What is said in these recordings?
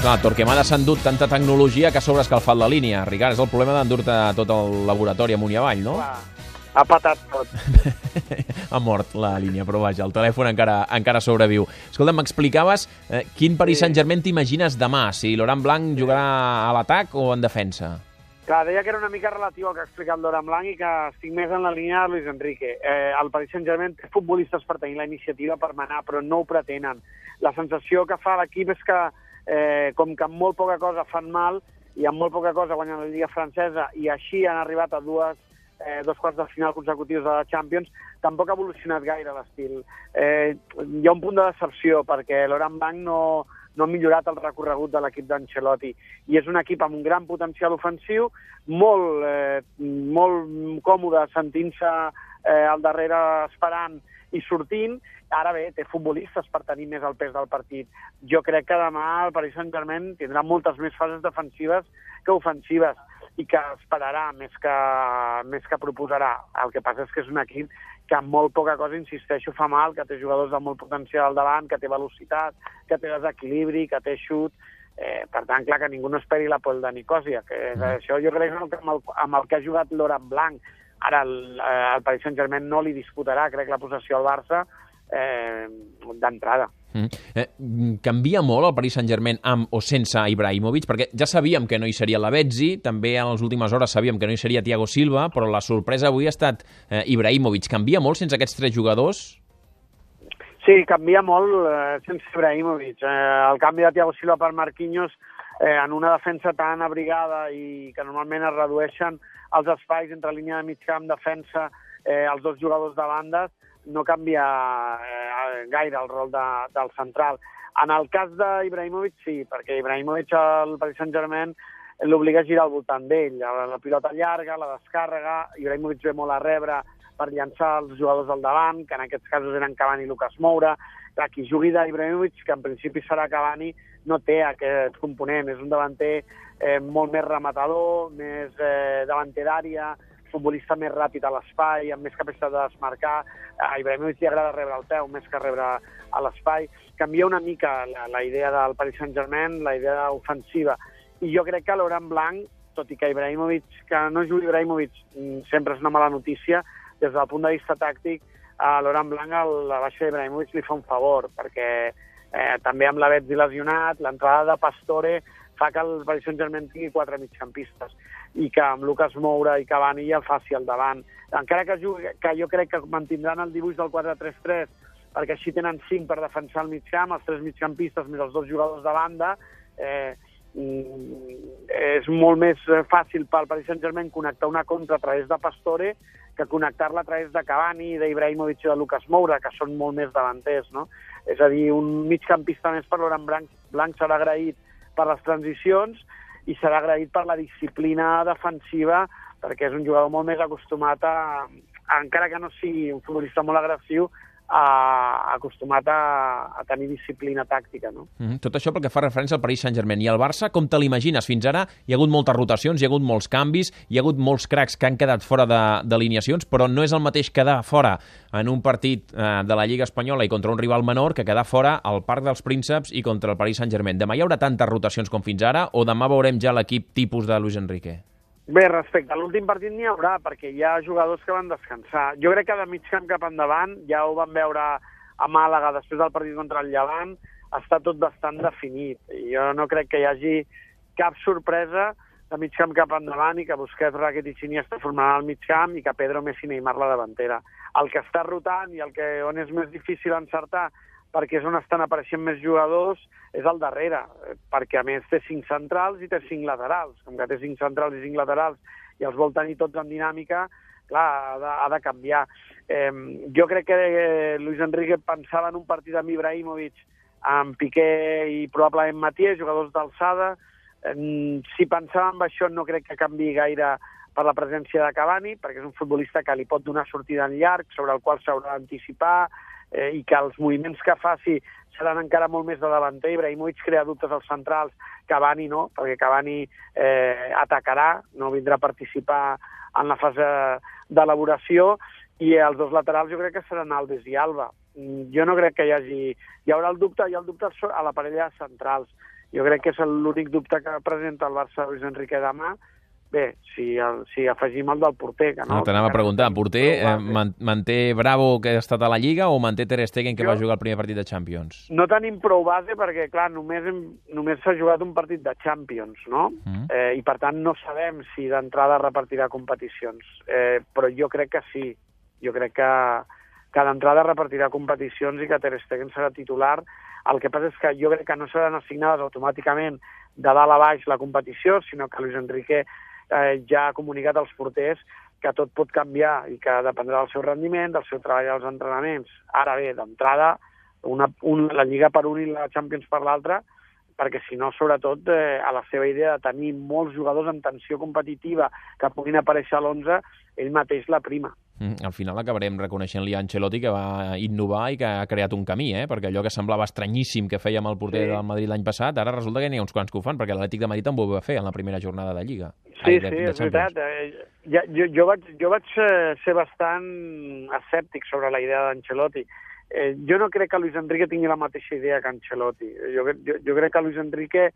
Clar, Torquemada s'ha endut tanta tecnologia que ha sobreescalfat la línia. Ricard, és el problema d'endur-te tot el laboratori amunt i avall, no? Clar, ha patat tot. ha mort la línia, però vaja, el telèfon encara, encara sobreviu. Escolta, m'explicaves eh, quin Paris Saint-Germain t'imagines demà, si Laurent Blanc jugarà a l'atac o en defensa? Clar, deia que era una mica relatiu al que ha explicat Laurent Blanc i que estic més en la línia de Luis Enrique. Eh, el Paris Saint-Germain té futbolistes per tenir la iniciativa per manar, però no ho pretenen. La sensació que fa l'equip és que, eh, com que amb molt poca cosa fan mal i amb molt poca cosa guanyen la Lliga francesa i així han arribat a dues eh, dos quarts de final consecutius de la Champions, tampoc ha evolucionat gaire l'estil. Eh, hi ha un punt de decepció, perquè Laurent Blanc no, no ha millorat el recorregut de l'equip d'Ancelotti. I és un equip amb un gran potencial ofensiu, molt, eh, molt còmode sentint-se eh, al darrere esperant i sortint. Ara bé, té futbolistes per tenir més el pes del partit. Jo crec que demà el Paris Saint-Germain tindrà moltes més fases defensives que ofensives i que esperarà més que, més que proposarà. El que passa és que és un equip que amb molt poca cosa, insisteixo, fa mal, que té jugadors de molt potencial al davant, que té velocitat, que té desequilibri, que té xut, Eh, per tant, clar, que ningú no esperi la pol de Nicòsia, que és, mm. això jo crec que amb el, amb el que ha jugat Laurent Blanc, ara el, eh, el Paris Saint-Germain no li disputarà, crec, la possessió al Barça, eh, d'entrada. Mm. Eh, canvia molt el Paris Saint-Germain amb o sense Ibrahimovic? Perquè ja sabíem que no hi seria la Betzi, també en les últimes hores sabíem que no hi seria Thiago Silva, però la sorpresa avui ha estat eh, Ibrahimovic. Canvia molt sense aquests tres jugadors? Sí, canvia molt eh, sense Ibrahimovic. Eh, el canvi de Thiago Silva per Marquinhos eh, en una defensa tan abrigada i que normalment es redueixen els espais entre línia de mig camp, defensa, eh, els dos jugadors de bandes, no canvia eh, gaire el rol de, del central. En el cas d'Ibrahimovic, sí, perquè Ibrahimovic al Paris Saint-Germain l'obliga a girar al voltant d'ell. La, la pilota llarga, la descàrrega, Ibrahimovic ve molt a rebre per llançar els jugadors al davant, que en aquests casos eren Cavani i Lucas Moura. Clar, qui jugui d'Ibrahimovic, que en principi serà Cavani, no té aquest component. És un davanter eh, molt més rematador, més eh, davanter d'àrea, futbolista més ràpid a l'espai, amb més capacitat de desmarcar. A Ibrahimovic li agrada rebre el peu més que rebre a l'espai. Canvia una mica la, la idea del Paris Saint-Germain, la idea ofensiva. I jo crec que Laurent Blanc, tot i que Ibrahimovic, que no jugui Ibrahimovic mm, sempre és una mala notícia, des del punt de vista tàctic, a Laurent Blanc el, la baixa d'Ibrahimovic li fa un favor, perquè eh, també amb la Betzi lesionat, l'entrada de Pastore fa que el Paris Saint-Germain tingui quatre migcampistes i que amb Lucas Moura i Cavani ja faci al davant. Encara que, jugui, que jo crec que mantindran el dibuix del 4-3-3 perquè així tenen cinc per defensar el migcamp, els tres migcampistes més els dos jugadors de banda, eh, és molt més fàcil pel Paris Saint-Germain connectar una contra a través de Pastore que connectar-la a través de Cavani, d'Ibrahimovic i de Lucas Moura, que són molt més davanters, no? És a dir, un migcampista més per Laurent Blanc, Blanc serà agraït per les transicions i serà agraït per la disciplina defensiva perquè és un jugador molt més acostumat a encara que no sigui un futbolista molt agressiu, a, acostumat a, a tenir disciplina tàctica. No? Mm -hmm. Tot això perquè fa referència al Paris Saint-Germain. I el Barça, com te l'imagines? Fins ara hi ha hagut moltes rotacions, hi ha hagut molts canvis, hi ha hagut molts cracs que han quedat fora d'alineacions, però no és el mateix quedar fora en un partit eh, de la Lliga Espanyola i contra un rival menor que quedar fora al Parc dels Prínceps i contra el Paris Saint-Germain. Demà hi haurà tantes rotacions com fins ara o demà veurem ja l'equip tipus de Luis Enrique? Bé, respecte a l'últim partit n'hi haurà, perquè hi ha jugadors que van descansar. Jo crec que de mig camp cap endavant, ja ho vam veure a Màlaga després del partit contra el Llevant, està tot bastant definit. Jo no crec que hi hagi cap sorpresa de mig camp cap endavant i que Busquets, Rakitic i Iniesta formaran el mig camp i que Pedro, Messi, Neymar la davantera. El que està rotant i el que on és més difícil encertar perquè és on estan apareixent més jugadors, és al darrere, perquè a més té cinc centrals i té cinc laterals. Com que té cinc centrals i cinc laterals i els vol tenir tots en dinàmica, clar, ha de, ha de canviar. Eh, jo crec que eh, Luis Enrique pensava en un partit amb Ibrahimovic, amb Piqué i probablement Matié, jugadors d'alçada. Eh, si pensava en això no crec que canvi gaire per la presència de Cavani, perquè és un futbolista que li pot donar sortida en llarg, sobre el qual s'haurà d'anticipar, eh, i que els moviments que faci seran encara molt més de davanter. Ibrahimovic crea dubtes als centrals, Cavani no, perquè Cavani eh, atacarà, no vindrà a participar en la fase d'elaboració, i els dos laterals jo crec que seran Alves i Alba. Mm, jo no crec que hi hagi... Hi haurà el dubte, hi ha el dubte a la parella de centrals. Jo crec que és l'únic dubte que presenta el Barça Luis Enrique demà, Bé, si, el, si afegim el del porter, que no... no T'anava a preguntar, porter eh, man, manté Bravo, que ha estat a la Lliga, o manté Ter Stegen, que jo, va jugar el primer partit de Champions? No tenim prou base perquè, clar, només, hem, només s'ha jugat un partit de Champions, no? Mm. Eh, I, per tant, no sabem si d'entrada repartirà competicions. Eh, però jo crec que sí. Jo crec que, que d'entrada repartirà competicions i que Ter Stegen serà titular. El que passa és que jo crec que no seran assignades automàticament de dalt a baix la competició, sinó que Luis Enrique eh, ja ha comunicat als porters que tot pot canviar i que dependrà del seu rendiment, del seu treball als entrenaments. Ara bé, d'entrada, una, un, la Lliga per un i la Champions per l'altra, perquè si no, sobretot, eh, a la seva idea de tenir molts jugadors en tensió competitiva que puguin aparèixer a l'11, ell mateix la prima. Mm, al final acabarem reconeixent-li a Ancelotti que va innovar i que ha creat un camí, eh? perquè allò que semblava estranyíssim que fèiem el porter sí. del Madrid l'any passat, ara resulta que n'hi ha uns quants que ho fan, perquè l'Atlètic de Madrid també ho va fer en la primera jornada de Lliga. Sí, Ai, de, sí, de és veritat. Eh, ja, jo, jo, vaig, jo vaig eh, ser bastant escèptic sobre la idea d'Ancelotti. Eh, jo no crec que Luis Enrique tingui la mateixa idea que Ancelotti. Jo, jo, jo crec que Luis Enrique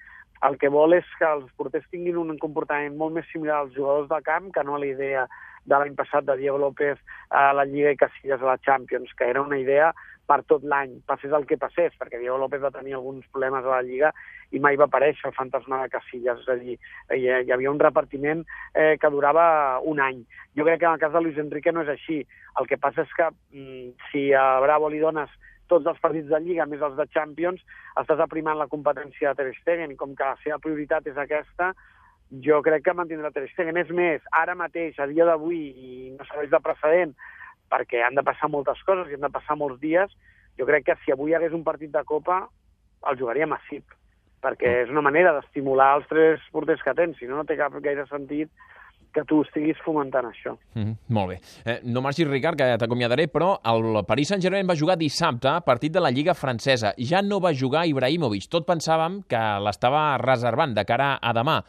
el que vol és que els porters tinguin un comportament molt més similar als jugadors de camp que no a la idea de l'any passat de Diego López a la Lliga i Casillas a la Champions, que era una idea per tot l'any, passés el que passés, perquè Diego López va tenir alguns problemes a la Lliga i mai va aparèixer el fantasma de Casillas, és a dir, hi, havia un repartiment eh, que durava un any. Jo crec que en el cas de Luis Enrique no és així. El que passa és que mm, si a Bravo li dones tots els partits de Lliga més els de Champions, estàs aprimant la competència de Ter Stegen i com que la seva prioritat és aquesta, jo crec que mantindrà Ter Stegen. És més, ara mateix, a dia d'avui, i no serveix de precedent, perquè han de passar moltes coses i han de passar molts dies, jo crec que si avui hi hagués un partit de Copa, el jugaria massiv, perquè mm. és una manera d'estimular els tres porters que tens, si no, no té cap gaire sentit que tu estiguis fomentant això. Mm -hmm, molt bé. Eh, no marxis, Ricard, que t'acomiadaré, però el Paris Saint-Germain va jugar dissabte, partit de la Lliga francesa. Ja no va jugar Ibrahimovic. Tot pensàvem que l'estava reservant de cara a demà